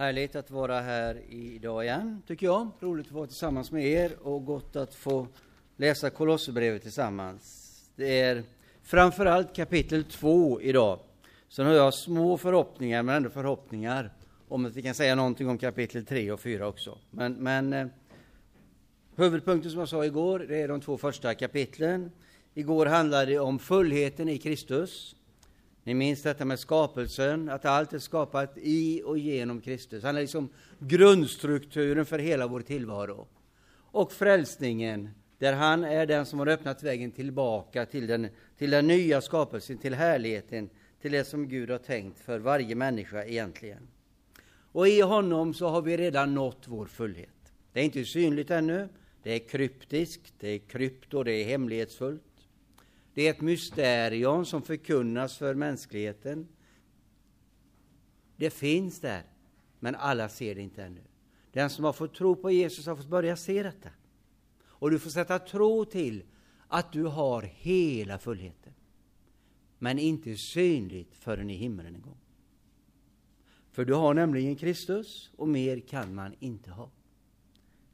Härligt att vara här idag igen, tycker jag. Roligt att vara tillsammans med er och gott att få läsa Kolosserbrevet tillsammans. Det är framför allt kapitel 2 idag. Sen har jag små förhoppningar, men ändå förhoppningar, om att vi kan säga någonting om kapitel 3 och 4 också. Men, men eh, huvudpunkten som jag sa igår, det är de två första kapitlen. Igår handlade det om fullheten i Kristus. Ni minns detta med skapelsen, att allt är skapat i och genom Kristus. Han är liksom grundstrukturen för hela vår tillvaro. Och frälsningen, där han är den som har öppnat vägen tillbaka till den, till den nya skapelsen, till härligheten, till det som Gud har tänkt för varje människa egentligen. Och i honom så har vi redan nått vår fullhet. Det är inte synligt ännu, det är kryptiskt, det är krypto, det är hemlighetsfullt. Det är ett mysterium som förkunnas för mänskligheten. Det finns där, men alla ser det inte ännu. Den som har fått tro på Jesus har fått börja se detta. Och du får sätta tro till att du har hela fullheten. Men inte synligt förrän i himlen en gång. För du har nämligen Kristus och mer kan man inte ha.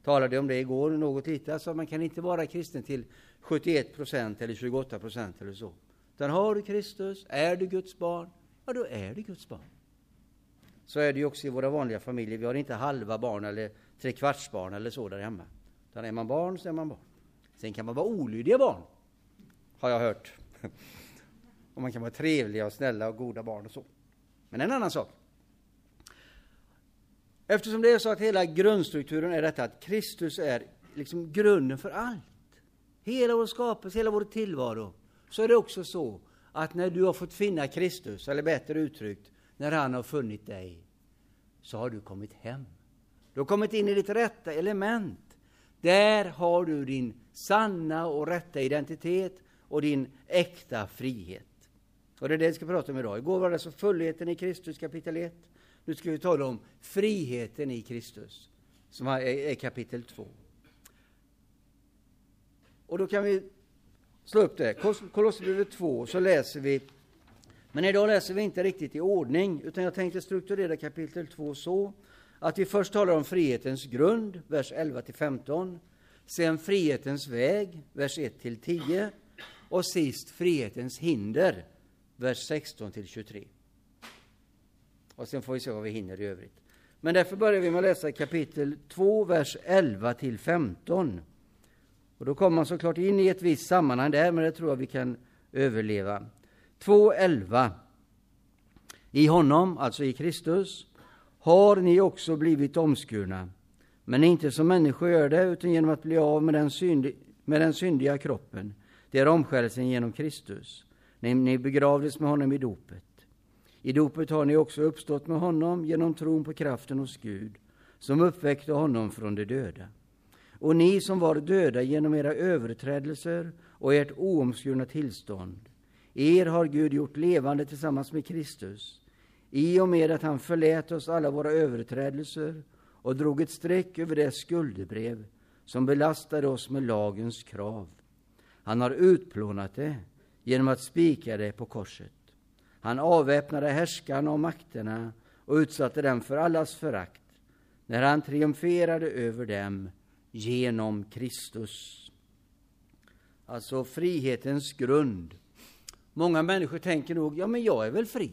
Talade om det igår något lite, alltså man kan inte vara kristen till 71 procent eller 28 procent eller så. Utan har du Kristus, är du Guds barn, ja då är du Guds barn. Så är det ju också i våra vanliga familjer. Vi har inte halva barn eller trekvartsbarn eller så där hemma. Utan är man barn så är man barn. Sen kan man vara olydiga barn, har jag hört. Och man kan vara trevliga och snälla och goda barn och så. Men en annan sak. Eftersom det är så att hela grundstrukturen är detta att Kristus är liksom grunden för allt hela vår skapelse, hela vår tillvaro, så är det också så att när du har fått finna Kristus, eller bättre uttryckt, när han har funnit dig, så har du kommit hem. Du har kommit in i ditt rätta element. Där har du din sanna och rätta identitet och din äkta frihet. Och det är det vi ska prata om idag. Igår var det alltså fullheten i Kristus, kapitel 1. Nu ska vi tala om friheten i Kristus, som är kapitel 2. Och då kan vi slå upp det. Kolosserbrevet 2, så läser vi. Men idag läser vi inte riktigt i ordning, utan jag tänkte strukturera kapitel 2 så att vi först talar om frihetens grund, vers 11 till 15. Sen frihetens väg, vers 1 till 10. Och sist frihetens hinder, vers 16 till 23. Och sen får vi se vad vi hinner i övrigt. Men därför börjar vi med att läsa kapitel 2, vers 11 till 15. Och då kommer man såklart in i ett visst sammanhang där, men det tror jag vi kan överleva. 2.11. I honom, alltså i Kristus, har ni också blivit omskurna, men inte som människor gör det, utan genom att bli av med den, syndi, med den syndiga kroppen. Det är omskärelsen genom Kristus. Ni, ni begravdes med honom i dopet. I dopet har ni också uppstått med honom genom tron på kraften hos Gud, som uppväckte honom från de döda. Och ni som var döda genom era överträdelser och ert oomskurna tillstånd, er har Gud gjort levande tillsammans med Kristus, i och med att han förlät oss alla våra överträdelser och drog ett streck över det skuldebrev som belastade oss med lagens krav. Han har utplånat det genom att spika det på korset. Han avväpnade härskarna och makterna och utsatte dem för allas förakt när han triumferade över dem genom Kristus. Alltså frihetens grund. Många människor tänker nog, ja men jag är väl fri.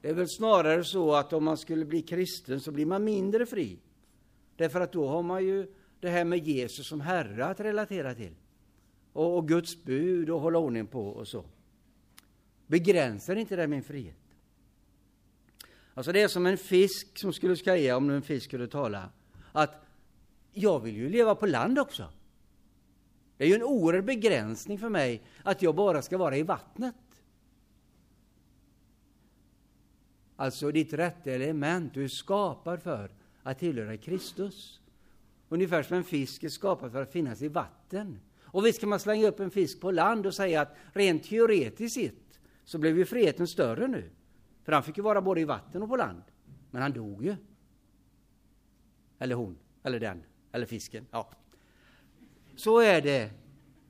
Det är väl snarare så att om man skulle bli kristen så blir man mindre fri. Därför att då har man ju det här med Jesus som Herre att relatera till. Och, och Guds bud och hålla ordning på och så. Begränsar inte det min frihet? Alltså det är som en fisk som skulle säga, om en fisk skulle tala, att jag vill ju leva på land också. Det är ju en oerhörd begränsning för mig att jag bara ska vara i vattnet. Alltså ditt rätta element, du är skapad för att tillhöra Kristus. Ungefär som en fisk är skapad för att finnas i vatten. Och visst kan man slänga upp en fisk på land och säga att rent teoretiskt sett så blev ju friheten större nu. För han fick ju vara både i vatten och på land. Men han dog ju. Eller hon, eller den eller fisken. Ja. Så är det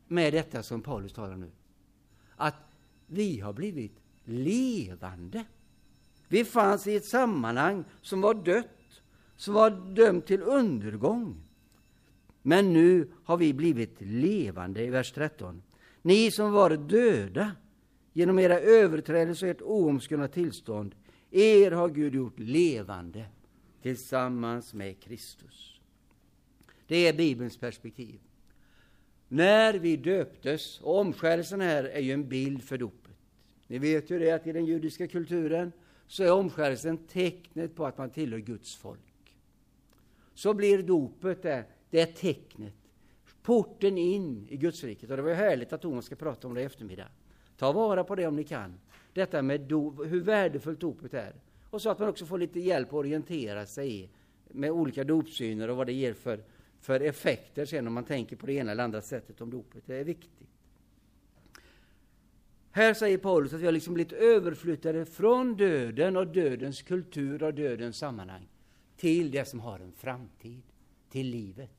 med detta som Paulus talar nu. Att vi har blivit levande. Vi fanns i ett sammanhang som var dött, som var dömt till undergång. Men nu har vi blivit levande, i vers 13. Ni som var döda genom era överträdelser och ert oomskurna tillstånd, er har Gud gjort levande tillsammans med Kristus. Det är Bibelns perspektiv. När vi döptes, och omskärelsen här är ju en bild för dopet. Ni vet ju det att i den judiska kulturen så är omskärelsen tecknet på att man tillhör Guds folk. Så blir dopet det, det är tecknet, porten in i Gudsriket. Och det var ju härligt att Thomas ska prata om det i eftermiddag. Ta vara på det om ni kan. Detta med do, hur värdefullt dopet är. Och så att man också får lite hjälp att orientera sig i med olika dopsyner och vad det ger för, för effekter sen om man tänker på det ena eller andra sättet om dopet. Det är viktigt. Här säger Paulus att vi har liksom blivit överflyttade från döden och dödens kultur och dödens sammanhang till det som har en framtid, till livet.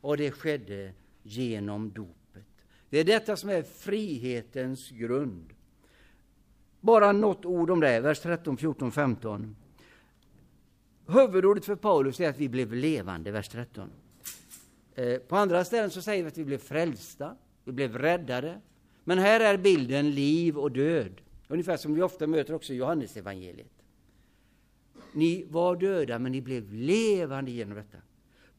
Och det skedde genom dopet. Det är detta som är frihetens grund. Bara något ord om det, vers 13, 14, 15. Huvudordet för Paulus är att vi blev levande, vers 13. Eh, på andra ställen så säger vi att vi blev frälsta, vi blev räddade. Men här är bilden liv och död, ungefär som vi ofta möter också i Johannesevangeliet. Ni var döda, men ni blev levande genom detta.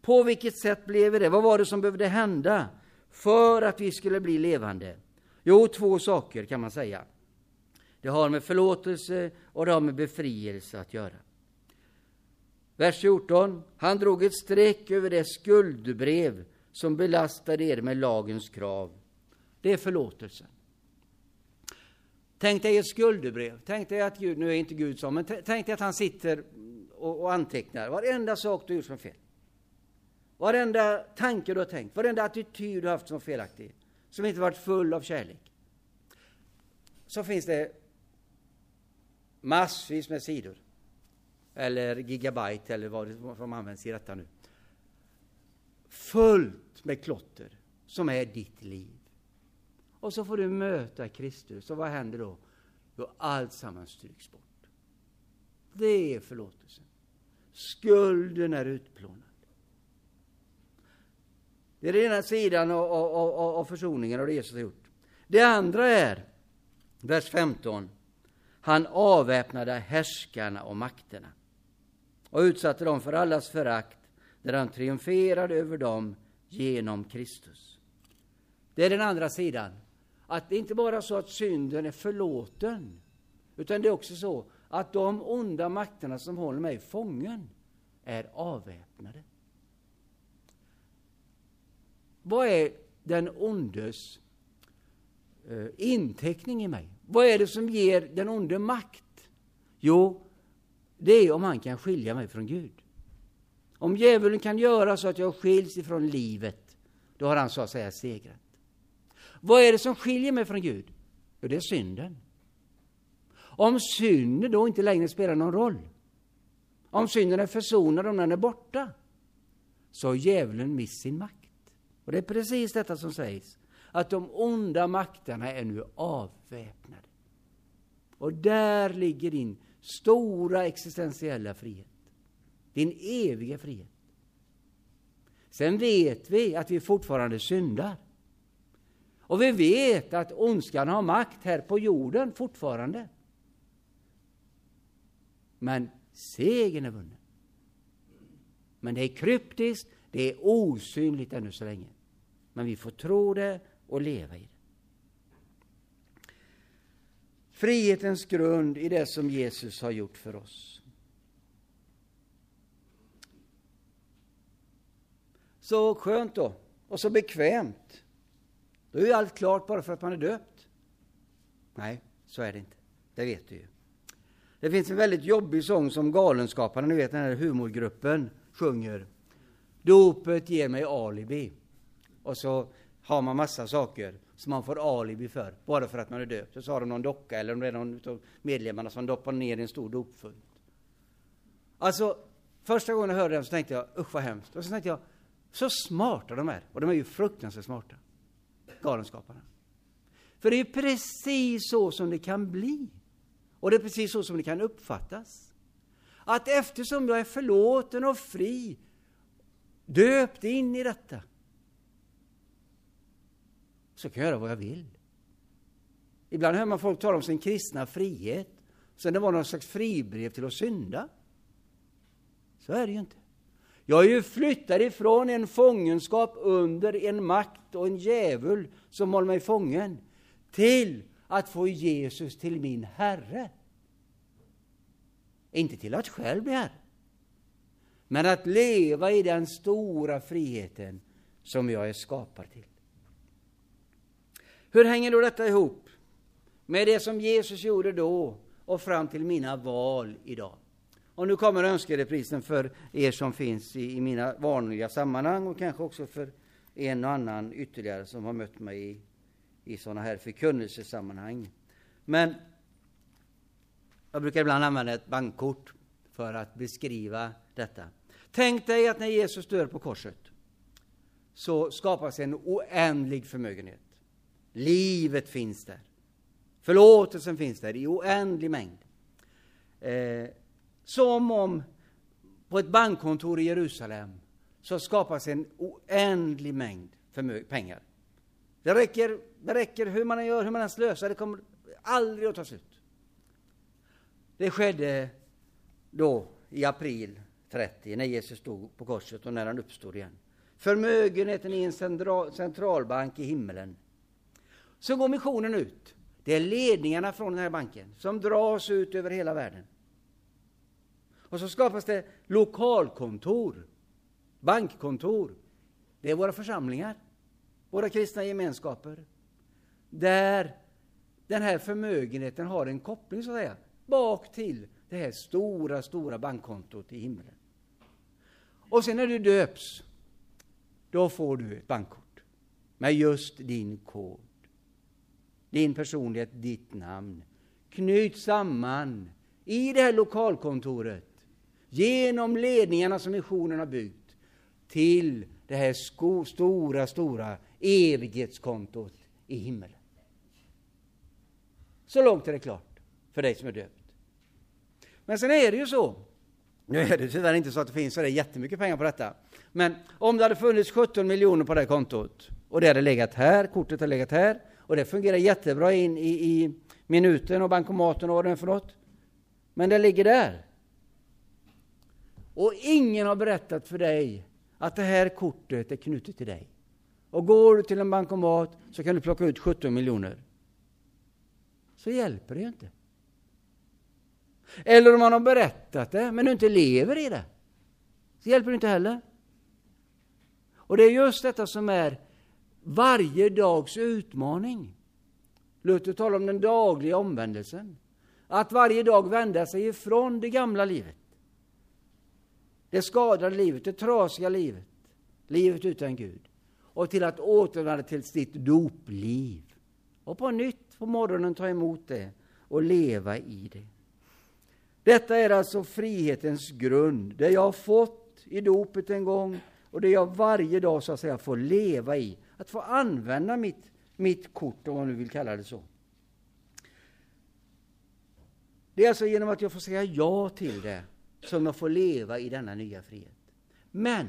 På vilket sätt blev vi det? Vad var det som behövde hända för att vi skulle bli levande? Jo, två saker kan man säga. Det har med förlåtelse och det har med befrielse att göra. Vers 14. Han drog ett streck över det skuldbrev som belastade er med lagens krav. Det är förlåtelsen. Tänk dig ett skuldebrev. Tänk dig att Gud, nu är inte Gud så, men tänk dig att han sitter och, och antecknar varenda sak du gjort som fel. Varenda tanke du har tänkt, varenda attityd du har haft som felaktig, som inte varit full av kärlek. Så finns det massvis med sidor. Eller gigabyte eller vad som används i detta nu. Fullt med klotter som är ditt liv. Och så får du möta Kristus. Och vad händer då? Jo, allt sammans stryks bort. Det är förlåtelsen. Skulden är utplånad. Det är den ena sidan av, av, av försoningen och det Jesus har gjort. Det andra är, vers 15. Han avväpnade härskarna och makterna och utsatte dem för allas förakt där han triumferade över dem genom Kristus. Det är den andra sidan. Att det inte bara är så att synden är förlåten, utan det är också så att de onda makterna som håller mig fången är avväpnade. Vad är den ondes eh, inteckning i mig? Vad är det som ger den onde makt? Jo, det är om han kan skilja mig från Gud. Om djävulen kan göra så att jag skiljs ifrån livet, då har han så att säga segrat. Vad är det som skiljer mig från Gud? Jo, det är synden. Om synden då inte längre spelar någon roll, om synden är försonad, om den är borta, så har djävulen mist sin makt. Och det är precis detta som sägs, att de onda makterna är nu avväpnade. Och där ligger din stora existentiella frihet. Din eviga frihet. Sen vet vi att vi fortfarande syndar. Och vi vet att ondskan har makt här på jorden fortfarande. Men segern är vunnen. Men det är kryptiskt, det är osynligt ännu så länge. Men vi får tro det och leva i det. Frihetens grund i det som Jesus har gjort för oss. Så skönt då, och så bekvämt. Då är ju allt klart bara för att man är döpt. Nej, så är det inte. Det vet du ju. Det finns en väldigt jobbig sång som Galenskaparna, ni vet den här humorgruppen, sjunger. Dopet ger mig alibi. Och så har man massa saker som man får alibi för, bara för att man är döpt. Och så har de någon docka, eller om det är någon av medlemmarna som doppar ner i en stor dopfunt. Alltså, första gången jag hörde den så tänkte jag, usch vad hemskt. Och så tänkte jag, så smarta de är. Och de är ju fruktansvärt smarta, galenskaparna. För det är ju precis så som det kan bli. Och det är precis så som det kan uppfattas. Att eftersom jag är förlåten och fri, döpt in i detta, så kan jag göra vad jag vill. Ibland hör man folk tala om sin kristna frihet, sen det var någon slags fribrev till att synda. Så är det ju inte. Jag är ju flyttad ifrån en fångenskap under en makt och en djävul som håller mig fången, till att få Jesus till min Herre. Inte till att själv bli Herre, men att leva i den stora friheten som jag är skapad till. Hur hänger då detta ihop med det som Jesus gjorde då och fram till mina val idag? Och nu kommer önskereprisen för er som finns i, i, mina vanliga sammanhang och kanske också för en och annan ytterligare som har mött mig i, i sådana här förkunnelsesammanhang. Men jag brukar ibland använda ett bankkort för att beskriva detta. Tänk dig att när Jesus dör på korset så skapas en oändlig förmögenhet. Livet finns där. Förlåtelsen finns där i oändlig mängd. Eh, som om på ett bankkontor i Jerusalem så skapas en oändlig mängd pengar. Det räcker, det räcker hur man än gör, hur man än slösar, det kommer aldrig att ta slut. Det skedde då i april 30, när Jesus stod på korset och när han uppstod igen. Förmögenheten i en centralbank i himmelen. Så går missionen ut. Det är ledningarna från den här banken som dras ut över hela världen. Och så skapas det lokalkontor, bankkontor. Det är våra församlingar, våra kristna gemenskaper, där den här förmögenheten har en koppling, så att säga, bak till det här stora, stora bankkontot i himlen. Och sen när du döps, då får du ett bankkort med just din kod. Din personlighet, ditt namn. Knyt samman i det här lokalkontoret genom ledningarna som missionen har byggt till det här sko, stora, stora evighetskontot i himmelen. Så långt är det klart för dig som är döpt. Men sen är det ju så, nu är det tyvärr inte så att det finns så där jättemycket pengar på detta, men om det hade funnits 17 miljoner på det kontot och det hade legat här, kortet hade legat här och det fungerar jättebra in i, i minuten och bankomaten och vad det är för något. Men det ligger där. Och ingen har berättat för dig att det här kortet är knutet till dig. Och går du till en bankomat så kan du plocka ut 17 miljoner. Så hjälper det ju inte. Eller om man har berättat det, men du inte lever i det. Så hjälper det inte heller. Och det är just detta som är varje dags utmaning. Luther talar om den dagliga omvändelsen. Att varje dag vända sig ifrån det gamla livet det skadade livet, det trasiga livet, livet utan Gud, och till att återvända till sitt dopliv. Och på nytt på morgonen ta emot det och leva i det. Detta är alltså frihetens grund, det jag har fått i dopet en gång och det jag varje dag så att säga får leva i. Att få använda mitt, mitt kort, om man nu vill kalla det så. Det är alltså genom att jag får säga ja till det som jag får leva i denna nya frihet. Men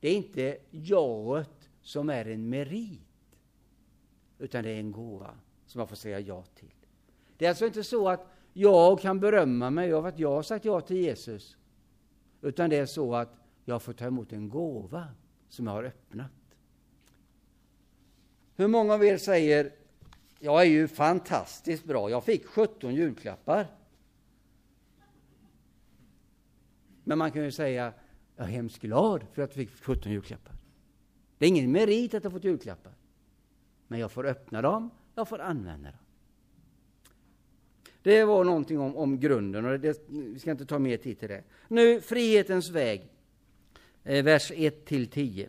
det är inte jaet som är en merit, utan det är en gåva som jag får säga ja till. Det är alltså inte så att jag kan berömma mig av att jag har sagt ja till Jesus, utan det är så att jag får ta emot en gåva som jag har öppnat. Hur många av er säger jag är ju fantastiskt bra, jag fick 17 julklappar. Men man kan ju säga, jag är hemskt glad för att jag fick 17 julklappar. Det är ingen merit att jag fått julklappar. Men jag får öppna dem, jag får använda dem. Det var någonting om, om grunden, och det, vi ska inte ta mer tid till det. Nu, frihetens väg, eh, vers 1-10 till 10.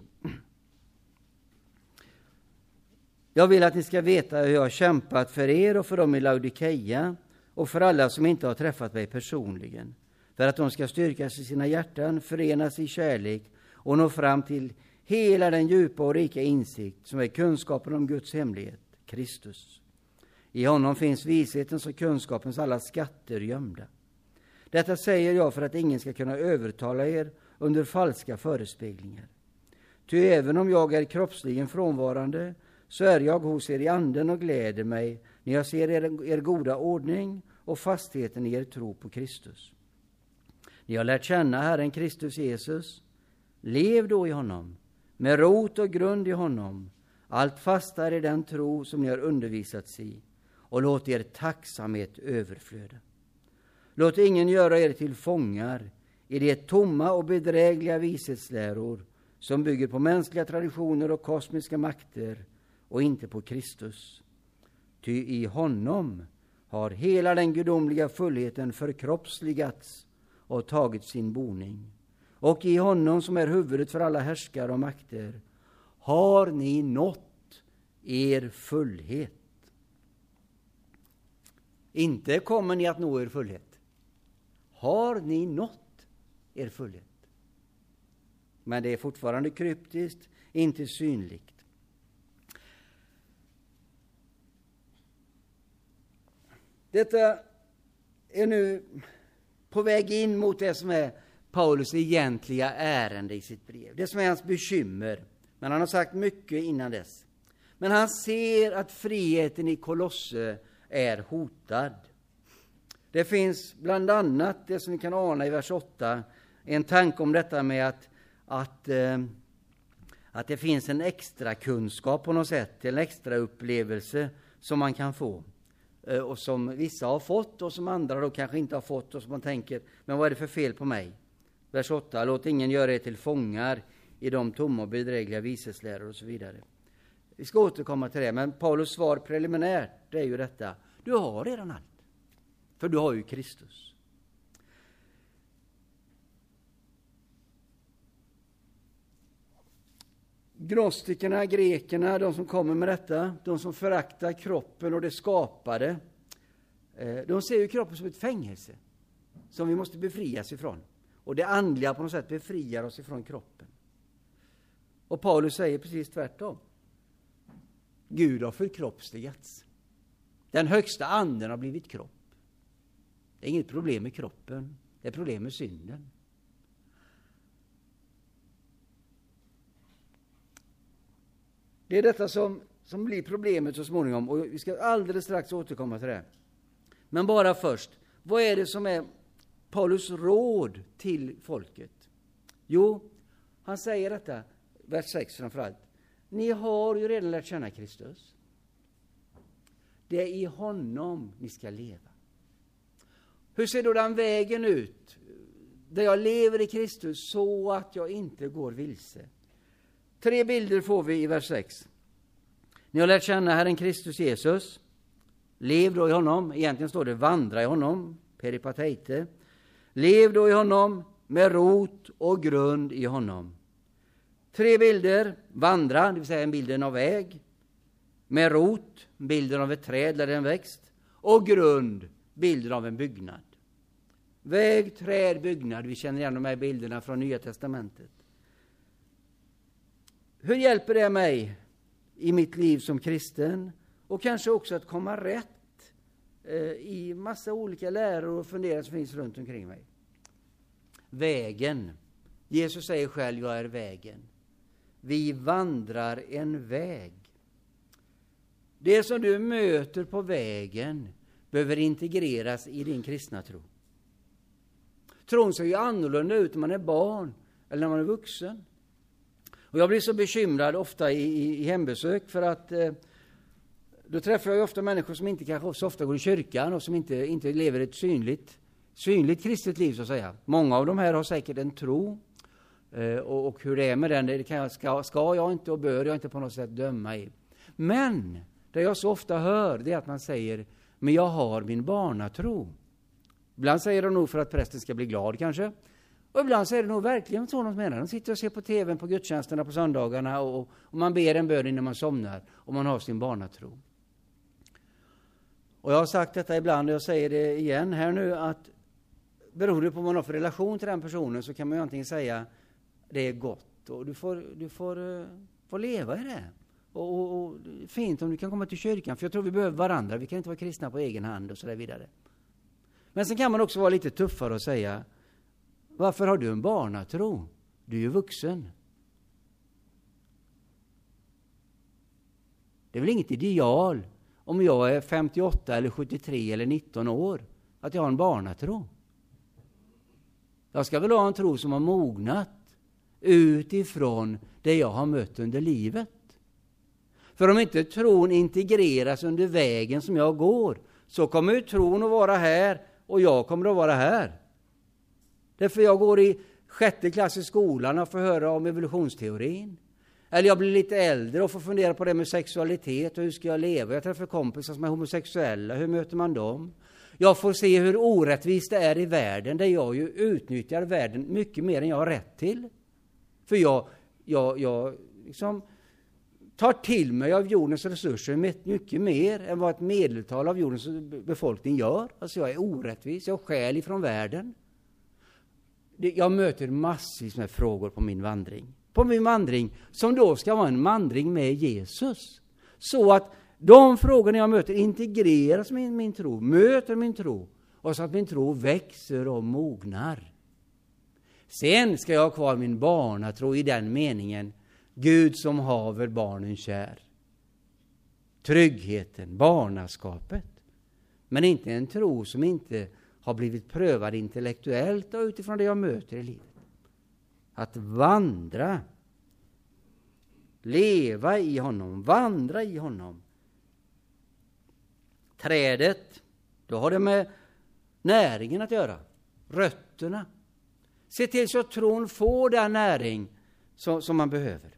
Jag vill att ni ska veta hur jag har kämpat för er och för dem i Laodikeia och för alla som inte har träffat mig personligen för att de ska styrkas i sina hjärtan, förenas i kärlek och nå fram till hela den djupa och rika insikt som är kunskapen om Guds hemlighet, Kristus. I honom finns vishetens och kunskapens alla skatter gömda. Detta säger jag för att ingen ska kunna övertala er under falska förespeglingar. Ty även om jag är kroppsligen frånvarande så är jag hos er i anden och gläder mig när jag ser er, er goda ordning och fastheten i er tro på Kristus. Ni har lärt känna Herren Kristus Jesus. Lev då i honom, med rot och grund i honom, allt fastare i den tro som ni har undervisats i, och låt er tacksamhet överflöda. Låt ingen göra er till fångar i de tomma och bedrägliga vishetsläror som bygger på mänskliga traditioner och kosmiska makter och inte på Kristus. Ty i honom har hela den gudomliga fullheten förkroppsligats och tagit sin boning. Och i honom som är huvudet för alla härskare och makter har ni nått er fullhet. Inte kommer ni att nå er fullhet. Har ni nått er fullhet? Men det är fortfarande kryptiskt, inte synligt. Detta är nu på väg in mot det som är Paulus egentliga ärende i sitt brev. Det som är hans bekymmer. Men han har sagt mycket innan dess. Men han ser att friheten i Kolosse är hotad. Det finns bland annat det som vi kan ana i vers 8, en tanke om detta med att, att, eh, att det finns en extra kunskap på något sätt, en extra upplevelse som man kan få. Eh, och som vissa har fått och som andra då kanske inte har fått och som man tänker, men vad är det för fel på mig? Vers 8, låt ingen göra er till fångar i de tomma och bedrägliga visesläror och så vidare. Vi ska återkomma till det, men Paulus svar preliminärt är ju detta. Du har redan allt. För du har ju Kristus. Gnostikerna, grekerna, de som kommer med detta, de som föraktar kroppen och det skapade, eh, de ser ju kroppen som ett fängelse som vi måste befrias ifrån. Och det andliga på något sätt befriar oss ifrån kroppen. Och Paulus säger precis tvärtom. Gud har förkroppsligats. Den högsta anden har blivit kropp. Det är inget problem med kroppen, det är problem med synden. Det är detta som, som blir problemet så småningom och vi ska alldeles strax återkomma till det. Men bara först, vad är det som är Paulus råd till folket? Jo, han säger detta, vers 6 framförallt. Ni har ju redan lärt känna Kristus. Det är i honom ni ska leva. Hur ser då den vägen ut? Där jag lever i Kristus så att jag inte går vilse. Tre bilder får vi i vers 6. Ni har lärt känna Herren Kristus Jesus. Lev då i honom. Egentligen står det vandra i honom, peripateite. Lev då i honom med rot och grund i honom. Tre bilder. Vandra, det vill säga bilden av väg. Med rot, bilden av ett träd eller en växt. Och grund, bilden av en byggnad. Väg, träd, byggnad. Vi känner igen de här bilderna från Nya Testamentet. Hur hjälper det mig i mitt liv som kristen? Och kanske också att komma rätt eh, i massa olika läror och funderingar som finns runt omkring mig. Vägen. Jesus säger själv, jag är vägen. Vi vandrar en väg. Det som du möter på vägen behöver integreras i din kristna tro. Tron ser ju annorlunda ut när man är barn eller när man är vuxen. Och jag blir så bekymrad ofta i, i, i hembesök för att eh, då träffar jag ofta människor som inte kanske så ofta går i kyrkan och som inte, inte lever ett synligt, synligt kristet liv så att säga. Många av de här har säkert en tro eh, och, och, hur det är med den, det kan jag, ska, ska jag inte och bör jag inte på något sätt döma i. Men det jag så ofta hör det är att man säger, men jag har min barnatro. Ibland säger de nog för att prästen ska bli glad kanske. Och ibland så är det nog verkligen så de menar. De sitter och ser på TV på gudstjänsterna på söndagarna och, och man ber en bön innan man somnar och man har sin barnatro. Och jag har sagt detta ibland och jag säger det igen här nu att beroende på vad man har för relation till den personen så kan man ju antingen säga det är gott och du får, du får, uh, får leva i det. Och, och, och, fint om du kan komma till kyrkan, för jag tror vi behöver varandra. Vi kan inte vara kristna på egen hand och så där vidare. Men sen kan man också vara lite tuffare och säga, varför har du en barnatro? Du är ju vuxen. Det är väl inget ideal om jag är 58 eller 73 eller 19 år, att jag har en barnatro. Jag ska väl ha en tro som har mognat utifrån det jag har mött under livet. För om inte tron integreras under vägen som jag går, så kommer ju tron att vara här och jag kommer att vara här. Därför jag går i sjätte klass i skolan och får höra om evolutionsteorin. Eller jag blir lite äldre och får fundera på det med sexualitet och hur ska jag leva? Jag träffar kompisar som är homosexuella, hur möter man dem? Jag får se hur orättvist det är i världen, där jag ju utnyttjar världen mycket mer än jag har rätt till. För jag, jag, jag liksom tar till mig av jordens resurser mycket mer än vad ett medeltal av jordens befolkning gör. Alltså jag är orättvis, jag stjäl ifrån världen. Jag möter massvis med frågor på min vandring. På min vandring, som då ska vara en vandring med Jesus. Så att de frågorna jag möter integreras med min tro, möter min tro, och så att min tro växer och mognar. Sen ska jag ha kvar min barnatro i den meningen, Gud som haver barnen kär. Tryggheten, barnaskapet. Men inte en tro som inte har blivit prövad intellektuellt och utifrån det jag möter i livet. Att vandra, leva i honom, vandra i honom. Trädet, då har det med näringen att göra, rötterna. Se till så att tron får den näring som, som man behöver.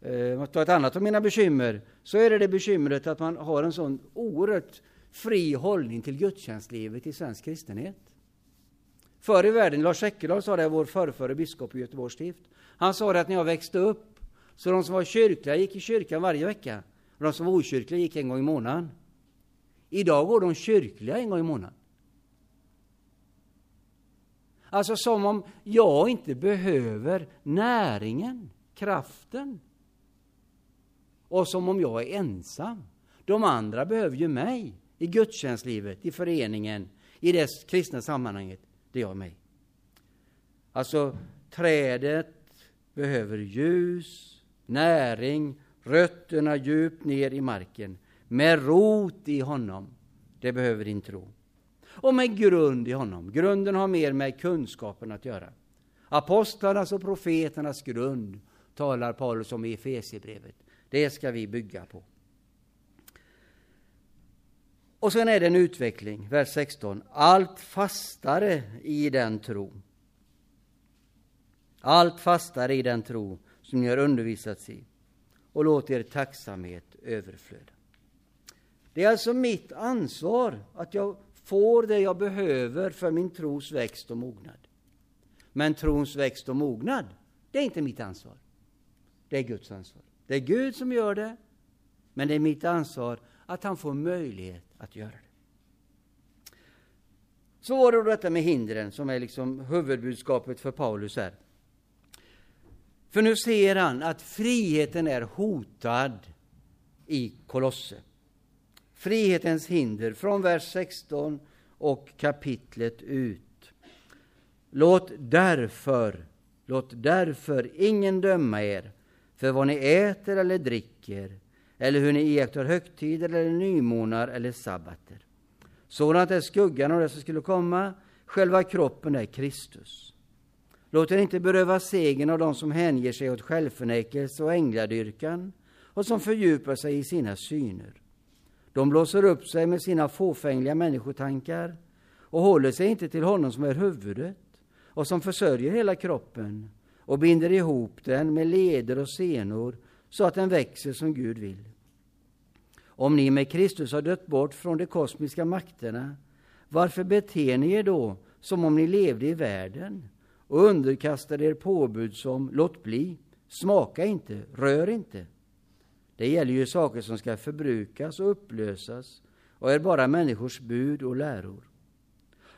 Eh, tar ett annat av mina bekymmer, så är det det bekymret att man har en sån oerhört fri hållning till gudstjänstlivet i svensk kristenhet. Förr i världen, Lars Eckerdal sa det, vår förrförre biskop i Göteborgs stift. Han sa det att när jag växte upp, så de som var kyrkliga gick i kyrkan varje vecka, och de som var okyrkliga gick en gång i månaden. Idag går de kyrkliga en gång i månaden. Alltså som om jag inte behöver näringen, kraften. Och som om jag är ensam. De andra behöver ju mig i gudstjänstlivet, i föreningen, i det kristna sammanhanget där jag är med. Alltså, trädet behöver ljus, näring, rötterna djupt ner i marken, med rot i honom. Det behöver din tro. Och med grund i honom. Grunden har mer med kunskapen att göra. Apostlarnas och profeternas grund talar Paulus om i Efesierbrevet. Det ska vi bygga på. Och sen är det en utveckling, vers 16. Allt fastare i den tro. Allt fastare i den tro som ni har undervisats i. Och låt er tacksamhet överflöda. Det är alltså mitt ansvar att jag får det jag behöver för min tros växt och mognad. Men trons växt och mognad, det är inte mitt ansvar. Det är Guds ansvar. Det är Gud som gör det, men det är mitt ansvar att han får möjlighet att göra det. Så var det då detta med hindren som är liksom huvudbudskapet för Paulus här. För nu ser han att friheten är hotad i Kolosse. Frihetens hinder från vers 16 och kapitlet ut. Låt därför, låt därför ingen döma er för vad ni äter eller dricker eller hur ni iakttar högtider eller nymånar eller sabbater. Sådant är skuggan av det som skulle komma, själva kroppen är Kristus. Låt er inte beröva segern av dem som hänger sig åt självförnekelse och ängladyrkan och som fördjupar sig i sina syner. De blåser upp sig med sina fåfängliga människotankar och håller sig inte till honom som är huvudet och som försörjer hela kroppen och binder ihop den med leder och senor så att den växer som Gud vill. Om ni med Kristus har dött bort från de kosmiska makterna, varför beter ni er då som om ni levde i världen och underkastade er påbud som låt bli, smaka inte, rör inte? Det gäller ju saker som ska förbrukas och upplösas och är bara människors bud och läror.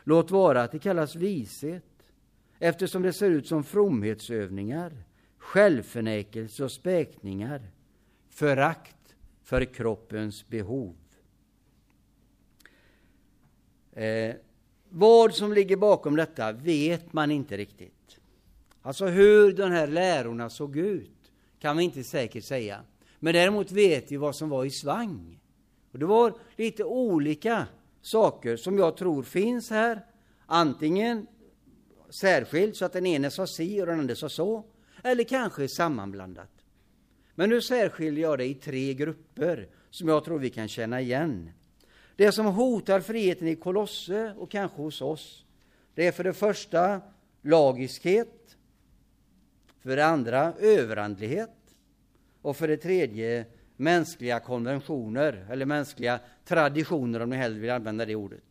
Låt vara att det kallas vishet, eftersom det ser ut som fromhetsövningar, självförnekelse och späkningar förakt för kroppens behov. Eh, vad som ligger bakom detta vet man inte riktigt. Alltså hur de här lärorna såg ut kan vi inte säkert säga. Men däremot vet vi vad som var i svang. Och det var lite olika saker som jag tror finns här. Antingen särskilt så att den ene sa si och den andra sa så. Eller kanske sammanblandat. Men nu särskiljer jag det i tre grupper som jag tror vi kan känna igen. Det som hotar friheten i Kolosse och kanske hos oss, det är för det första lagiskhet, för det andra överandlighet och för det tredje mänskliga konventioner, eller mänskliga traditioner om ni hellre vill använda det ordet.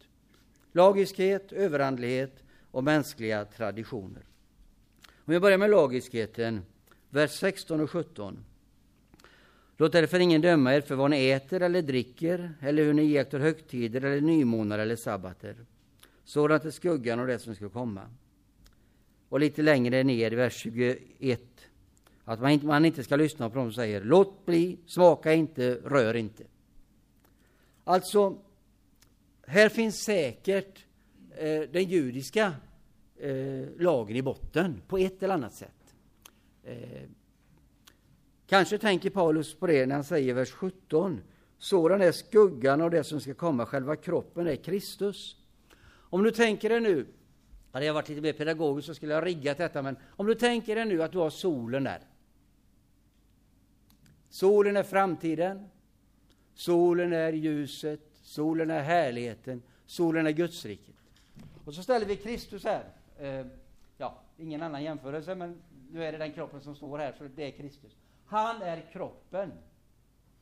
Lagiskhet, överandlighet och mänskliga traditioner. Om vi börjar med lagiskheten, vers 16 och 17. Låt därför ingen döma er för vad ni äter eller dricker eller hur ni iakttar högtider eller nymånar eller sabbater. Sådant är skuggan av det som ska komma. Och lite längre ner i vers 21 att man inte, man inte ska lyssna på dem som säger låt bli, smaka inte, rör inte. Alltså, här finns säkert eh, den judiska eh, lagen i botten på ett eller annat sätt. Eh, kanske tänker Paulus på det när han säger vers 17. Sådan är skuggan av det som ska komma, själva kroppen är Kristus. Om du tänker dig nu, hade jag varit lite mer pedagogisk så skulle jag riggat detta, men om du tänker dig nu att du har solen där. Solen är framtiden, solen är ljuset, solen är härligheten, solen är Gudsriket. Och så ställer vi Kristus här. Eh, ja, ingen annan jämförelse, men nu är det den kroppen som står här, så det är Kristus. Han är kroppen.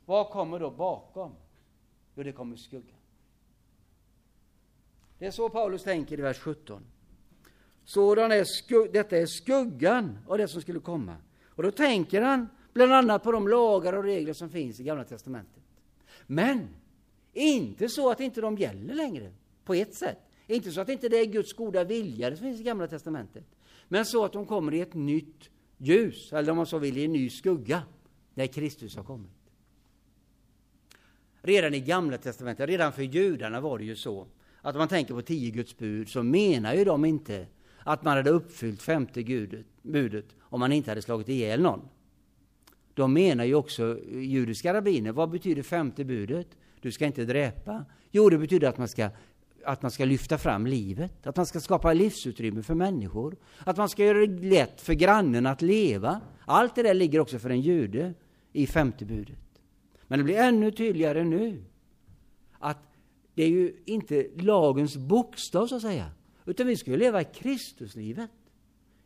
Vad kommer då bakom? Jo, det kommer skuggan. Det är så Paulus tänker i vers 17. Sådan är detta är skuggan av det som skulle komma. Och då tänker han bland annat på de lagar och regler som finns i Gamla testamentet. Men inte så att inte de gäller längre, på ett sätt. Inte så att inte det är Guds goda vilja som finns i Gamla testamentet. Men så att de kommer i ett nytt ljus, eller om man så vill i en ny skugga, när Kristus har kommit. Redan i Gamla testamentet, redan för judarna var det ju så att om man tänker på tio Guds bud så menar ju de inte att man hade uppfyllt femte gudet, budet om man inte hade slagit ihjäl någon. De menar ju också judiska rabbiner, vad betyder femte budet? Du ska inte dräpa. Jo, det betyder att man ska att man ska lyfta fram livet, att man ska skapa livsutrymme för människor, att man ska göra det lätt för grannen att leva. Allt det där ligger också för en jude i femte budet. Men det blir ännu tydligare nu att det är ju inte lagens bokstav så att säga, utan vi ska ju leva i Kristuslivet.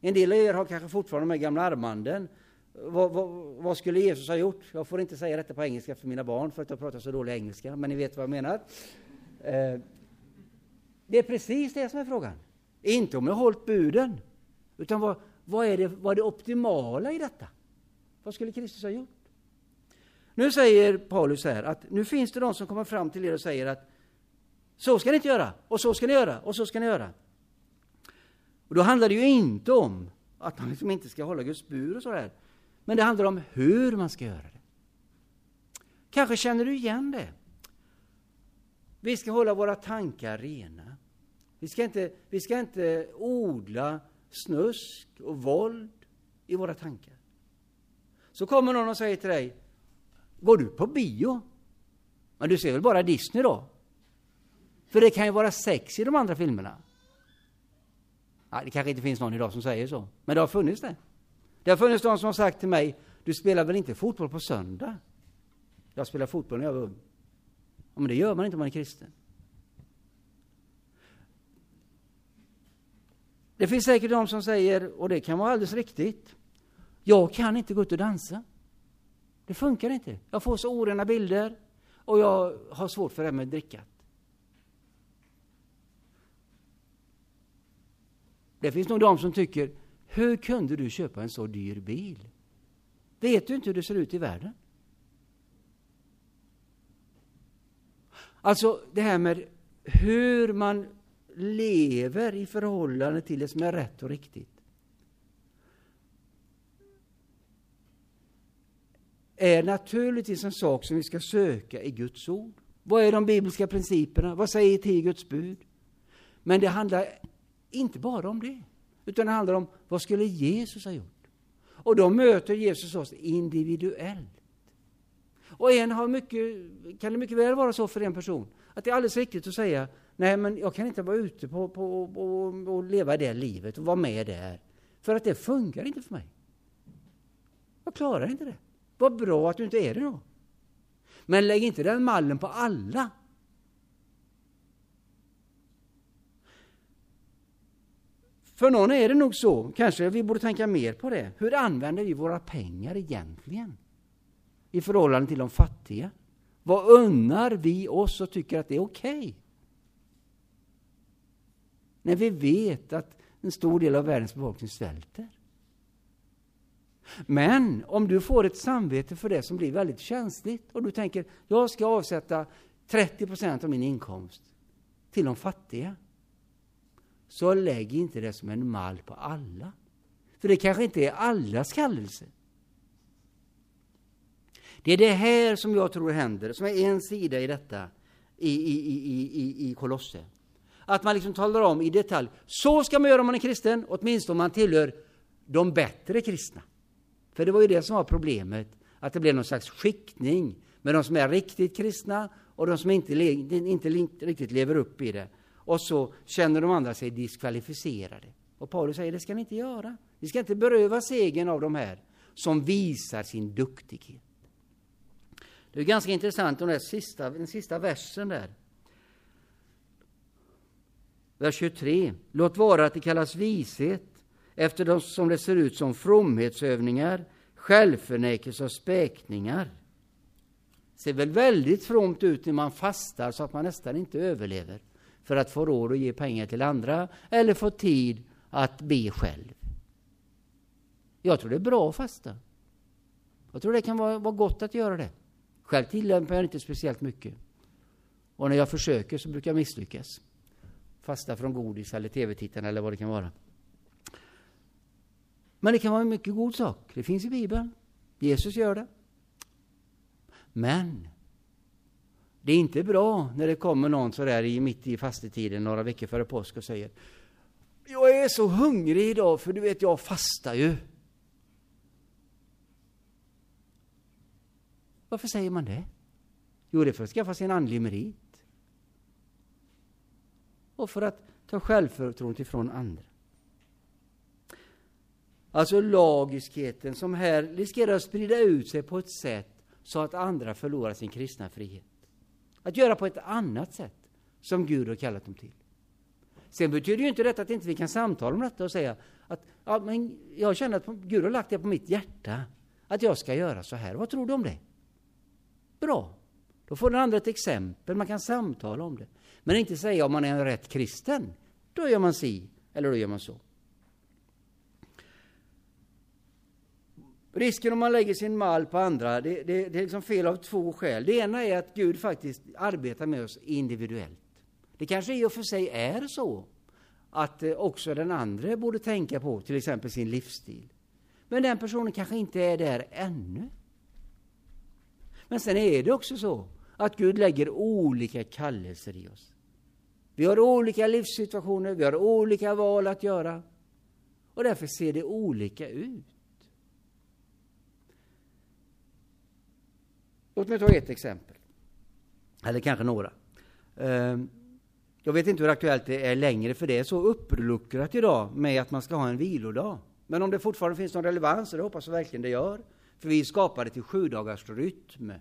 En del av er har kanske fortfarande de här gamla armbanden. Vad, vad, vad, skulle Jesus ha gjort? Jag får inte säga detta på engelska för mina barn för att jag pratar så dålig engelska, men ni vet vad jag menar. Eh, det är precis det som är frågan. Inte om jag har hållit buden, utan vad, vad, är det, vad är det optimala i detta? Vad skulle Kristus ha gjort? Nu säger Paulus här att nu finns det de som kommer fram till er och säger att så ska ni inte göra, och så ska ni göra, och så ska ni göra. Och då handlar det ju inte om att man liksom inte ska hålla Guds bud och sådär. Men det handlar om hur man ska göra det. Kanske känner du igen det? Vi ska hålla våra tankar rena. Vi ska inte, vi ska inte odla snusk och våld i våra tankar. Så kommer någon och säger till dig, går du på bio? Men du ser väl bara Disney då? För det kan ju vara sex i de andra filmerna. Ja, det kanske inte finns någon idag som säger så, men det har funnits det. Det har funnits de som har sagt till mig, du spelar väl inte fotboll på söndag? Jag spelade fotboll när jag var ung. Ja, men det gör man inte om man är kristen. Det finns säkert de som säger, och det kan vara alldeles riktigt, jag kan inte gå ut och dansa. Det funkar inte. Jag får så orena bilder och jag har svårt för det här med drickat. Det finns nog de som tycker, hur kunde du köpa en så dyr bil? Vet du inte hur det ser ut i världen? Alltså det här med hur man lever i förhållande till det som är rätt och riktigt. är naturligtvis en sak som vi ska söka i Guds ord. Vad är de bibliska principerna? Vad säger till Guds bud? Men det handlar inte bara om det, utan det handlar om vad skulle Jesus ha gjort? Och då möter Jesus oss individuellt. Och en har mycket, kan det mycket väl vara så för en person att det är alldeles riktigt att säga nej men jag kan inte vara ute på, på, och, och leva det livet och vara med där. För att det funkar inte för mig. Jag klarar inte det. Vad bra att du inte är det då. Men lägg inte den mallen på alla. För någon är det nog så, kanske vi borde tänka mer på det. Hur använder vi våra pengar egentligen? I förhållande till de fattiga. Vad unnar vi oss och tycker att det är okej? Okay? När vi vet att en stor del av världens befolkning svälter. Men om du får ett samvete för det som blir väldigt känsligt och du tänker jag ska avsätta 30 procent av min inkomst till de fattiga. Så lägg inte det som en mall på alla. För det kanske inte är allas kallelse. Det är det här som jag tror händer, som är en sida i detta i, i, i, i, i Kolosse. Att man liksom talar om i detalj, så ska man göra om man är kristen, åtminstone om man tillhör de bättre kristna. För det var ju det som var problemet, att det blev någon slags skiktning med de som är riktigt kristna och de som inte, inte riktigt lever upp i det. Och så känner de andra sig diskvalificerade. Och Paulus säger, det ska ni inte göra. Ni ska inte beröva segern av de här som visar sin duktighet. Det är ganska intressant, den, sista, den sista versen där. Vers 23. Låt vara att det kallas vishet, eftersom det ser ut som fromhetsövningar, självförnekelse och späkningar. Det ser väl väldigt fromt ut när man fastar så att man nästan inte överlever för att få råd att ge pengar till andra eller få tid att be själv. Jag tror det är bra att fasta. Jag tror det kan vara, vara gott att göra det. Själv tillämpar jag inte speciellt mycket. Och när jag försöker så brukar jag misslyckas. Fasta från godis eller tv-tittarna eller vad det kan vara. Men det kan vara en mycket god sak. Det finns i Bibeln. Jesus gör det. Men det är inte bra när det kommer någon sådär i, mitt i fastetiden, några veckor före påsk och säger Jag är så hungrig idag för du vet, jag fastar ju. Varför säger man det? Jo, det är för att skaffa sig en andlig merit. Och för att ta självförtroendet ifrån andra. Alltså lagiskheten som här riskerar att sprida ut sig på ett sätt så att andra förlorar sin kristna frihet. Att göra på ett annat sätt som Gud har kallat dem till. Sen betyder ju inte detta att inte vi kan samtala om detta och säga att ja, men jag känner att Gud har lagt det på mitt hjärta att jag ska göra så här. Vad tror du om det? Bra. Då får den andra ett exempel, man kan samtala om det. Men inte säga om man är en rätt kristen, då gör man si eller då gör man så. Risken om man lägger sin mall på andra, det, det, det är liksom fel av två skäl. Det ena är att Gud faktiskt arbetar med oss individuellt. Det kanske i och för sig är så att eh, också den andra borde tänka på till exempel sin livsstil. Men den personen kanske inte är där ännu. Men sen är det också så att Gud lägger olika kallelser i oss. Vi har olika livssituationer, vi har olika val att göra. Och därför ser det olika ut. Låt mig ta ett exempel. Eller kanske några. Ehm, jag vet inte hur aktuellt det är längre, för det är så uppluckrat idag med att man ska ha en vilodag. Men om det fortfarande finns någon relevans, och det hoppas jag verkligen det gör, för vi skapade till sju dagars rytm.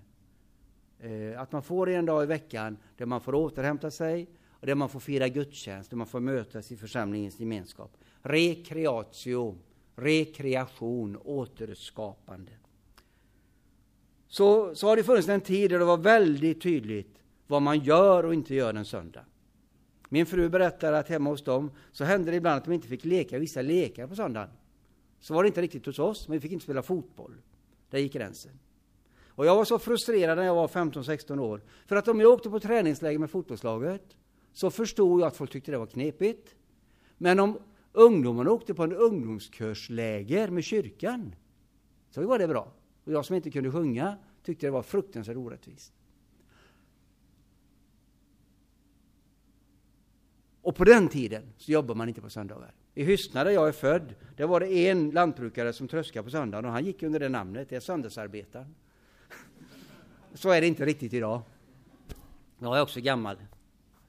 Ehm, att man får en dag i veckan där man får återhämta sig, och där man får fira gudstjänst, där man får mötas i församlingens gemenskap. Rekreatio, rekreation, återskapande så, så har det funnits en tid där det var väldigt tydligt vad man gör och inte gör en söndag. Min fru berättar att hemma hos dem så hände det ibland att de inte fick leka vissa lekar på söndagen. Så var det inte riktigt hos oss, men vi fick inte spela fotboll. Där gick gränsen. Och jag var så frustrerad när jag var 15-16 år. För att om jag åkte på träningsläger med fotbollslaget så förstod jag att folk tyckte det var knepigt. Men om ungdomarna åkte på en ungdomskursläger med kyrkan så var det bra. Och jag som inte kunde sjunga tyckte det var fruktansvärt orättvist. Och på den tiden så jobbade man inte på söndagar. I Hyssna där jag är född, där var det en lantbrukare som tröskade på söndagen och han gick under det namnet, det är söndagsarbetaren. Så är det inte riktigt idag. Jag är också gammal,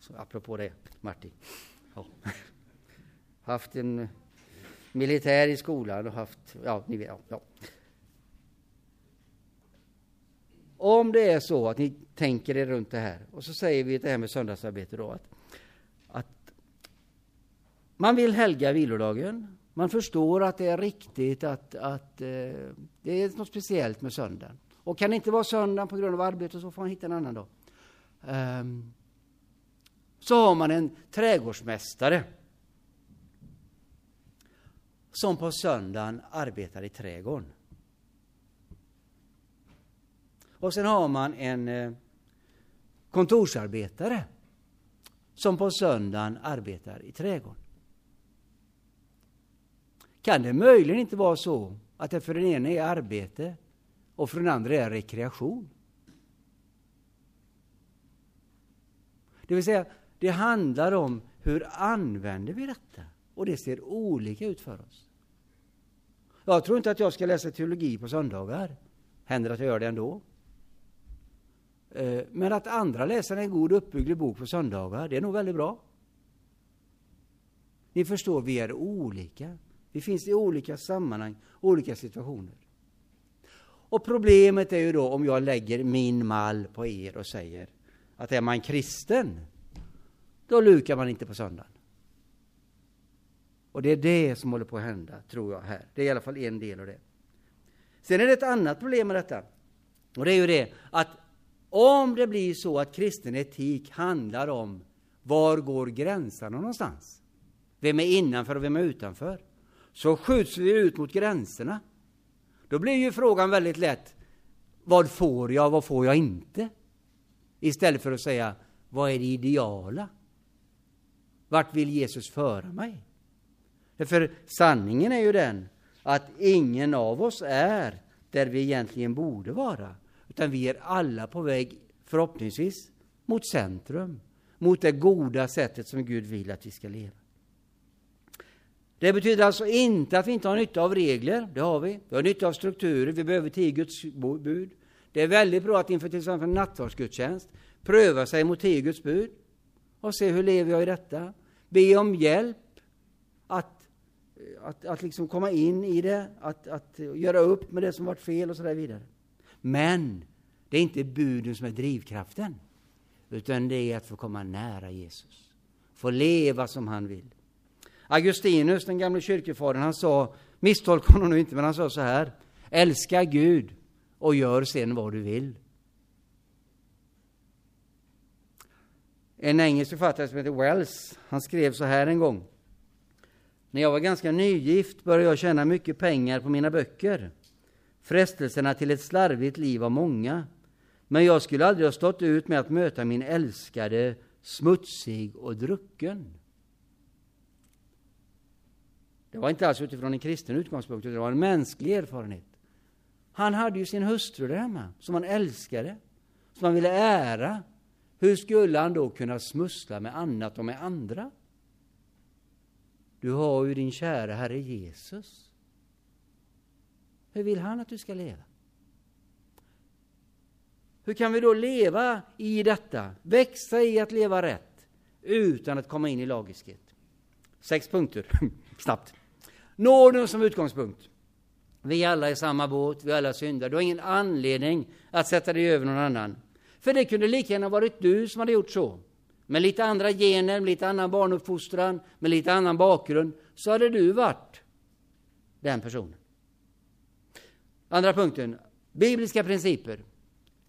så apropå det, Martin. Ja. Haft en eh, militär i skolan och haft, ja, ni vet, ja, ja. Om det är så att ni tänker er runt det här, och så säger vi det här med söndagsarbete då, att, att man vill helga vilodagen, man förstår att det är riktigt att, att eh, det är något speciellt med söndagen. Och kan det inte vara söndag på grund av arbete så får man hitta en annan dag. Um, så har man en trädgårdsmästare som på söndagen arbetar i trädgården. Och sen har man en eh, kontorsarbetare som på söndagen arbetar i trädgården. Kan det möjligen inte vara så att det för den ena är arbete och för den andra är rekreation? Det vill säga, det handlar om hur använder vi detta? Och det ser olika ut för oss. Jag tror inte att jag ska läsa teologi på söndagar. Händer att jag gör det ändå. Eh, men att andra läser en god uppbygglig bok på söndagar, det är nog väldigt bra. Ni förstår, vi är olika. Vi finns i olika sammanhang, olika situationer. Och problemet är ju då om jag lägger min mall på er och säger att är man kristen, då lukar man inte på söndagen. Och det är det som håller på att hända, tror jag, här. Det är i alla fall en del av det. Sen är det ett annat problem med detta. Och det är ju det att om det blir så att kristen etik handlar om var går gränserna någonstans? Vem är innanför och vem är utanför? Så skjuts vi ut mot gränserna. Då blir ju frågan väldigt lätt, vad får jag, vad får jag inte? Istället för att säga, vad är det ideala? Vart vill Jesus föra mig? För sanningen är ju den att ingen av oss är där vi egentligen borde vara, utan vi är alla på väg, förhoppningsvis, mot centrum, mot det goda sättet som Gud vill att vi ska leva. Det betyder alltså inte att vi inte har nytta av regler, det har vi. Vi har nytta av strukturer, vi behöver tio Guds bud. Det är väldigt bra att inför till exempel nattvardsgudstjänst pröva sig mot tio Guds bud och se hur lever jag i detta. Be om hjälp att att, att liksom komma in i det, att, att göra upp med det som varit fel och så där vidare. Men det är inte buden som är drivkraften, utan det är att få komma nära Jesus, få leva som han vill. Augustinus, den gamle kyrkofadern, han sa, misstolka honom nu inte, men han sa så här, älska Gud och gör sen vad du vill. En engelsk författare som heter Wells, han skrev så här en gång. När jag var ganska nygift började jag tjäna mycket pengar på mina böcker. Frestelserna till ett slarvigt liv var många. Men jag skulle aldrig ha stått ut med att möta min älskade smutsig och drucken. Det var inte alls utifrån en kristen utgångspunkt, utan det var en mänsklig erfarenhet. Han hade ju sin hustru där hemma, som han älskade, som han ville ära. Hur skulle han då kunna smussla med annat och med andra? Du har ju din kära Herre Jesus. Hur vill han att du ska leva? Hur kan vi då leva i detta, växa i att leva rätt, utan att komma in i lagiskhet? Sex punkter, snabbt. Nåden som utgångspunkt. Vi alla är samma båt, vi alla syndar. Du har ingen anledning att sätta dig över någon annan. För det kunde lika gärna varit du som hade gjort så med lite andra gener, med lite annan barnuppfostran, med lite annan bakgrund, så hade du varit den personen. Andra punkten, bibliska principer.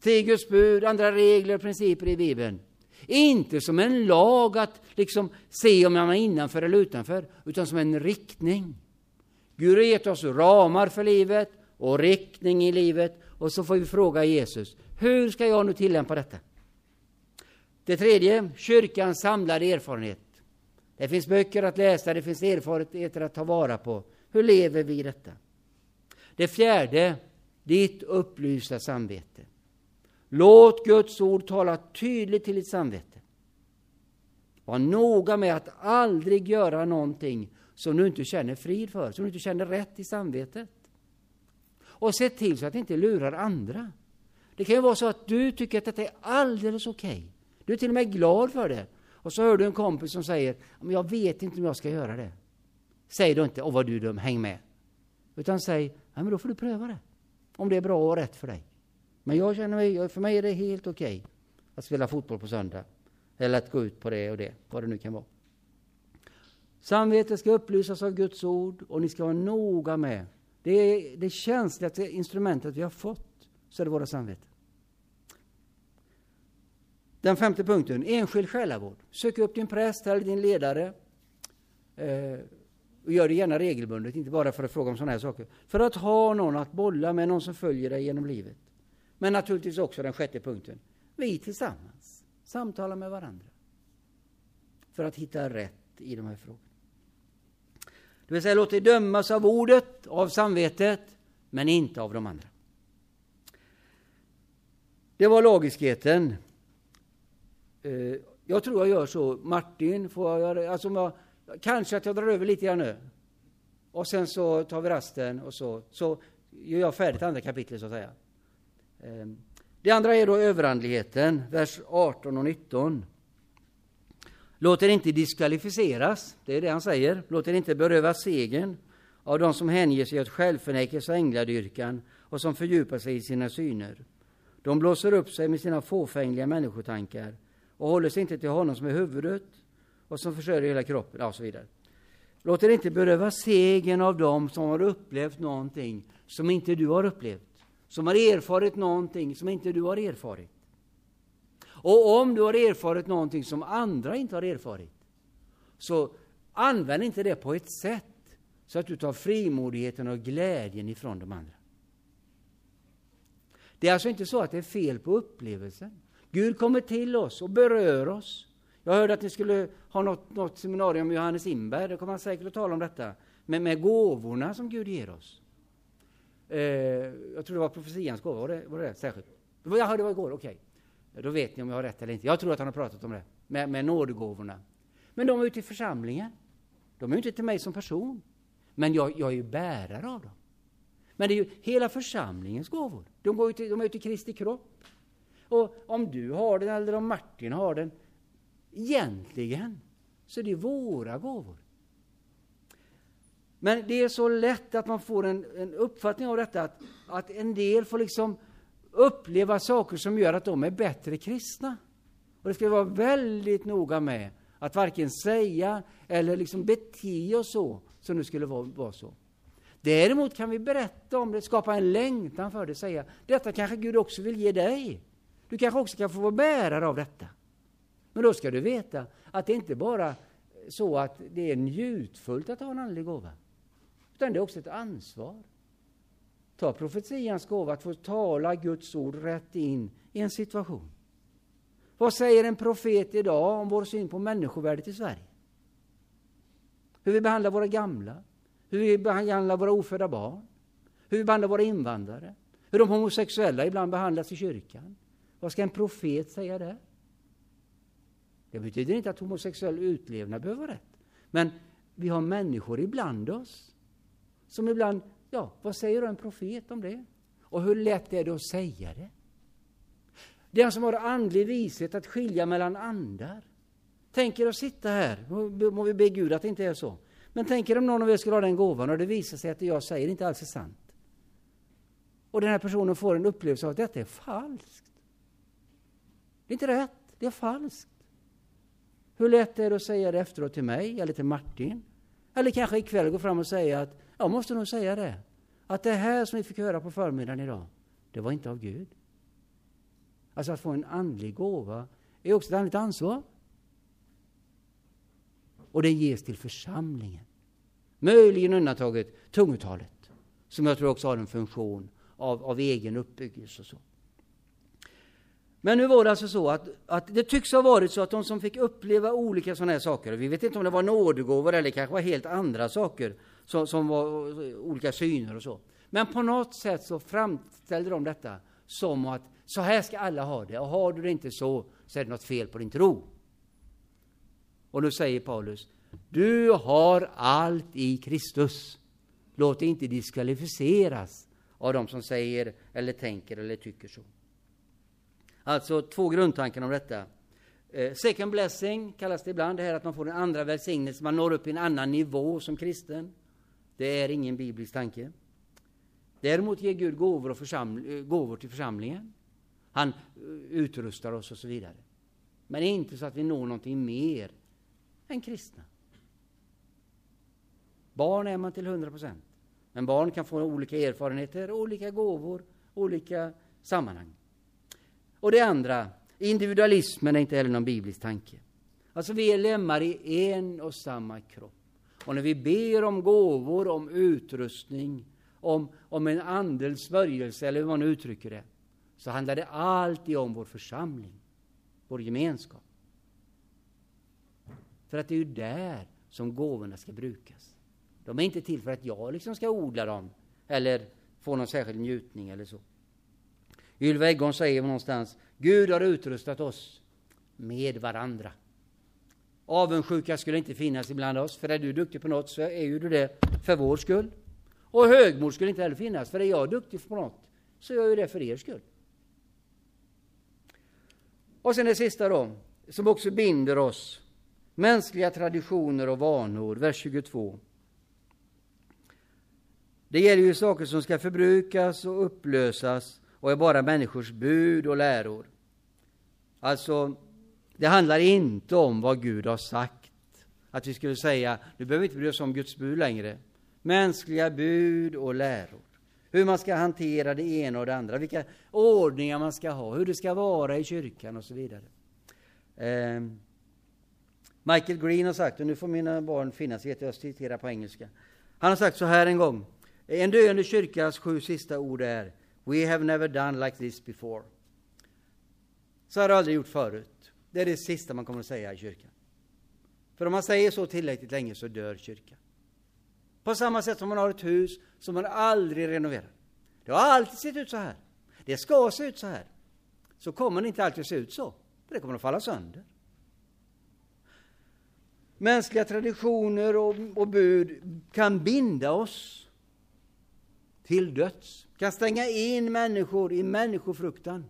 Tio Guds bud, andra regler och principer i Bibeln. Inte som en lag att liksom se om man är innanför eller utanför, utan som en riktning. Gud har gett oss ramar för livet och riktning i livet och så får vi fråga Jesus, hur ska jag nu tillämpa detta? Det tredje, kyrkans samlade erfarenhet. Det finns böcker att läsa, det finns erfarenheter att ta vara på. Hur lever vi i detta? Det fjärde, ditt upplysta samvete. Låt Guds ord tala tydligt till ditt samvete. Var noga med att aldrig göra någonting som du inte känner frid för, som du inte känner rätt i samvetet. Och se till så att det inte lurar andra. Det kan ju vara så att du tycker att detta är alldeles okej. Okay. Du är till och med glad för det. Och så hör du en kompis som säger, men jag vet inte om jag ska göra det. Säg då inte, åh vad du är dum, häng med. Utan säg, ja men då får du pröva det. Om det är bra och rätt för dig. Men jag känner mig, för mig är det helt okej okay att spela fotboll på söndag. Eller att gå ut på det och det, vad det nu kan vara. Samvetet ska upplysas av Guds ord och ni ska vara noga med. Det är det känsligaste instrumentet vi har fått, så är det våra samveten. Den femte punkten, enskild själavård. Sök upp din präst eller din ledare. Eh, och gör det gärna regelbundet, inte bara för att fråga om sådana här saker. För att ha någon att bolla med, någon som följer dig genom livet. Men naturligtvis också den sjätte punkten. Vi tillsammans samtalar med varandra. För att hitta rätt i de här frågorna. Det vill säga, låt dig dömas av ordet, av samvetet, men inte av de andra. Det var lagiskheten. Eh, jag tror jag gör så. Martin, får jag göra alltså jag, Kanske att jag drar över lite grann nu. Och sen så tar vi rasten och så, så gör jag färdigt andra kapitlet så att säga. Eh, det andra är då överandligheten, vers 18 och 19. Låt er inte diskvalificeras, det är det han säger. Låt er inte berövas segern av de som hänger sig åt självförnekelse och ängladyrkan och som fördjupar sig i sina syner. De blåser upp sig med sina fåfängliga människotankar och håller sig inte till honom som är huvudet och som försörjer hela kroppen, och så vidare. Låt er inte beröva segern av dem som har upplevt någonting som inte du har upplevt, som har erfarit någonting som inte du har erfarit. Och om du har erfarit någonting som andra inte har erfarit, så använd inte det på ett sätt så att du tar frimodigheten och glädjen ifrån de andra. Det är alltså inte så att det är fel på upplevelsen. Gud kommer till oss och berör oss. Jag hörde att ni skulle ha något, något seminarium med Johannes Imberg, det kommer han säkert att tala om detta, men med gåvorna som Gud ger oss. Eh, jag tror det var profetians gåva, var det, var det särskilt? Jaha, det var igår, okej. Okay. Då vet ni om jag har rätt eller inte. Jag tror att han har pratat om det, med, med nådegåvorna. Men de är ute i församlingen. De är inte till mig som person. Men jag, jag är ju bärare av dem. Men det är ju hela församlingens gåvor. De, går till, de är ju till Kristi kropp. Och om du har den eller om Martin har den, egentligen så är det våra gåvor. Men det är så lätt att man får en, en uppfattning av detta, att, att en del får liksom uppleva saker som gör att de är bättre kristna. Och det ska vi vara väldigt noga med att varken säga eller liksom bete oss så, som det skulle vara, vara så. Däremot kan vi berätta om det, skapa en längtan för det, säga detta kanske Gud också vill ge dig. Du kanske också kan få vara bärare av detta. Men då ska du veta att det inte bara så att det är njutfullt att ha en andlig gåva. Utan det är också ett ansvar. Ta profetians gåva, att få tala Guds ord rätt in i en situation. Vad säger en profet idag om vår syn på människovärdet i Sverige? Hur vi behandlar våra gamla, hur vi behandlar våra ofödda barn, hur vi behandlar våra invandrare, hur de homosexuella ibland behandlas i kyrkan. Vad ska en profet säga där? Det betyder inte att homosexuell utlevnad behöver vara rätt. Men vi har människor ibland oss som ibland, ja, vad säger då en profet om det? Och hur lätt är det att säga det? Den som har andlig vishet att skilja mellan andar. Tänk er att sitta här, må vi be Gud att det inte är så. Men tänk er om någon av er skulle ha den gåvan och det visar sig att det jag säger inte alls är sant. Och den här personen får en upplevelse av att detta är falskt. Det är inte rätt, det är falskt. Hur lätt är det att säga det efteråt till mig eller till Martin? Eller kanske ikväll gå fram och säga att jag måste nog säga det. Att det här som vi fick höra på förmiddagen idag, det var inte av Gud. Alltså att få en andlig gåva är också ett andligt ansvar. Och det ges till församlingen. Möjligen undantaget tungotalet, som jag tror också har en funktion av, av egen uppbyggelse och så. Men nu var det alltså så att, att det tycks ha varit så att de som fick uppleva olika sådana här saker, vi vet inte om det var nådegåvor eller kanske var helt andra saker som, som var olika syner och så. Men på något sätt så framställde de detta som att så här ska alla ha det, och har du det inte så, så är det något fel på din tro. Och nu säger Paulus, du har allt i Kristus. Låt dig inte diskvalificeras av de som säger eller tänker eller tycker så. Alltså två grundtankar om detta. Eh, second blessing kallas det ibland, det här att man får en andra välsignelse, man når upp i en annan nivå som kristen. Det är ingen biblisk tanke. Däremot ger Gud gåvor, och församl- eh, gåvor till församlingen. Han eh, utrustar oss och så vidare. Men inte så att vi når någonting mer än kristna. Barn är man till 100 procent. Men barn kan få olika erfarenheter, olika gåvor, olika sammanhang. Och det andra, individualismen är inte heller någon biblisk tanke. Alltså vi är lemmar i en och samma kropp. Och när vi ber om gåvor, om utrustning, om, om en andels smörjelse, eller hur man uttrycker det, så handlar det alltid om vår församling, vår gemenskap. För att det är ju där som gåvorna ska brukas. De är inte till för att jag liksom ska odla dem eller få någon särskild njutning eller så. Ylva Eggholm säger någonstans, Gud har utrustat oss med varandra. Avundsjuka skulle inte finnas ibland oss, för är du duktig på något så är ju du det för vår skull. Och högmod skulle inte heller finnas, för är jag duktig på något så gör jag det för er skull. Och sen det sista då, som också binder oss. Mänskliga traditioner och vanor, vers 22. Det gäller ju saker som ska förbrukas och upplösas och är bara människors bud och läror. Alltså, det handlar inte om vad Gud har sagt. Att vi skulle säga, nu behöver vi inte bry oss om Guds bud längre. Mänskliga bud och läror. Hur man ska hantera det ena och det andra, vilka ordningar man ska ha, hur det ska vara i kyrkan och så vidare. Eh, Michael Green har sagt, och nu får mina barn finna sig i jag citerar på engelska. Han har sagt så här en gång. En döende kyrkas sju sista ord är We have never done like this before. Så har det aldrig gjort förut. Det är det sista man kommer att säga i kyrkan. För om man säger så tillräckligt länge så dör kyrkan. På samma sätt som man har ett hus som man aldrig renoverar. Det har alltid sett ut så här. Det ska se ut så här. Så kommer det inte alltid se ut så. För det kommer att falla sönder. Mänskliga traditioner och, och bud kan binda oss till döds. Kan stänga in människor i människofruktan.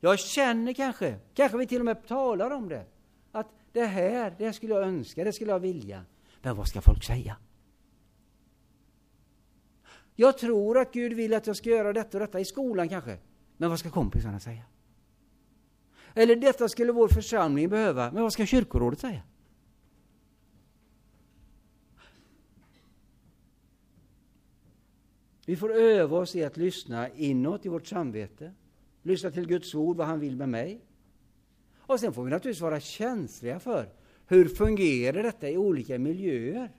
Jag känner kanske, kanske vi till och med talar om det, att det här, det skulle jag önska, det skulle jag vilja. Men vad ska folk säga? Jag tror att Gud vill att jag ska göra detta och detta i skolan kanske. Men vad ska kompisarna säga? Eller detta skulle vår församling behöva, men vad ska kyrkorådet säga? Vi får öva oss i att lyssna inåt i vårt samvete. Lyssna till Guds ord, vad han vill med mig. Och sen får vi naturligtvis vara känsliga för hur fungerar detta i olika miljöer.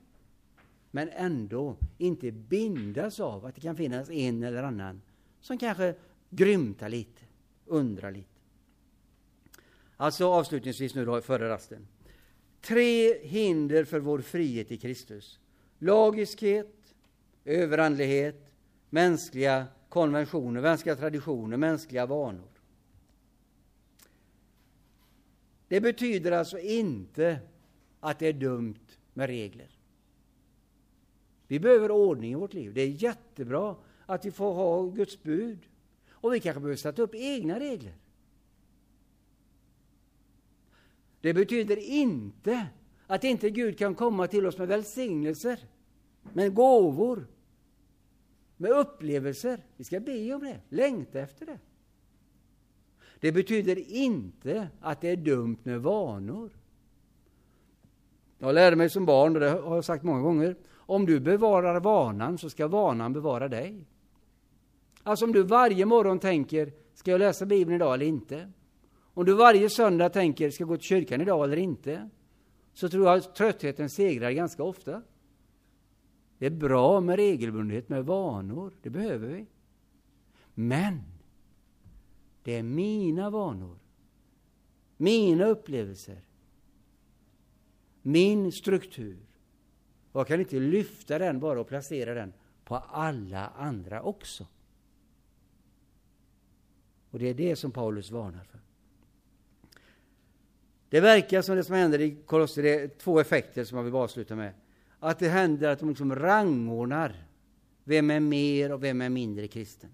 Men ändå inte bindas av att det kan finnas en eller annan som kanske grymtar lite, undrar lite. Alltså avslutningsvis nu då, före rasten. Tre hinder för vår frihet i Kristus. Lagiskhet, överandlighet mänskliga konventioner, mänskliga traditioner, mänskliga vanor. Det betyder alltså inte att det är dumt med regler. Vi behöver ordning i vårt liv. Det är jättebra att vi får ha Guds bud. Och vi kanske behöver sätta upp egna regler. Det betyder inte att inte Gud kan komma till oss med välsignelser, med gåvor, med upplevelser. Vi ska be om det, längta efter det. Det betyder inte att det är dumt med vanor. Jag lärde mig som barn, och det har jag sagt många gånger, om du bevarar vanan så ska vanan bevara dig. Alltså om du varje morgon tänker, ska jag läsa Bibeln idag eller inte? Om du varje söndag tänker, ska jag gå till kyrkan idag eller inte? Så tror jag att tröttheten segrar ganska ofta. Det är bra med regelbundenhet, med vanor. Det behöver vi. Men det är mina vanor, mina upplevelser, min struktur. Jag kan inte lyfta den bara och placera den på alla andra också. Och det är det som Paulus varnar för. Det verkar som det som händer i Kolosser, det är två effekter som jag vill avsluta med. Att det händer att de liksom rangordnar vem är mer och vem är mindre kristen.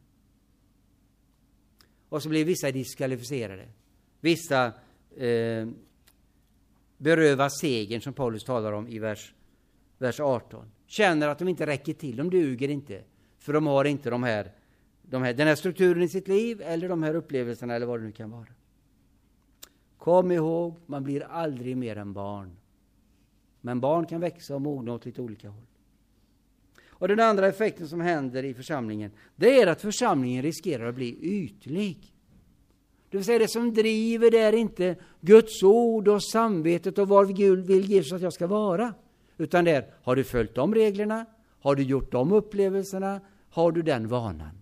Och så blir vissa diskvalificerade. Vissa eh, berövas segern som Paulus talar om i vers, vers 18. Känner att de inte räcker till, de duger inte. För de har inte de här, de här, den här strukturen i sitt liv eller de här upplevelserna eller vad det nu kan vara. Kom ihåg, man blir aldrig mer än barn. Men barn kan växa och mogna åt lite olika håll. Och den andra effekten som händer i församlingen, det är att församlingen riskerar att bli ytlig. Det vill säga det som driver det är inte Guds ord och samvetet och var Gud vill Jesus att jag ska vara. Utan det är, har du följt de reglerna? Har du gjort de upplevelserna? Har du den vanan?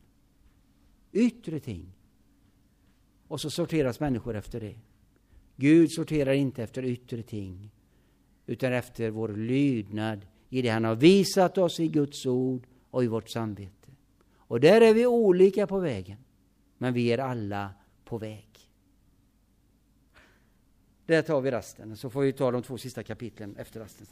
Yttre ting. Och så sorteras människor efter det. Gud sorterar inte efter yttre ting, utan efter vår lydnad i det han har visat oss i Guds ord och i vårt samvete. Och där är vi olika på vägen, men vi är alla på väg. Där tar vi rasten, så får vi ta de två sista kapitlen efter rasten.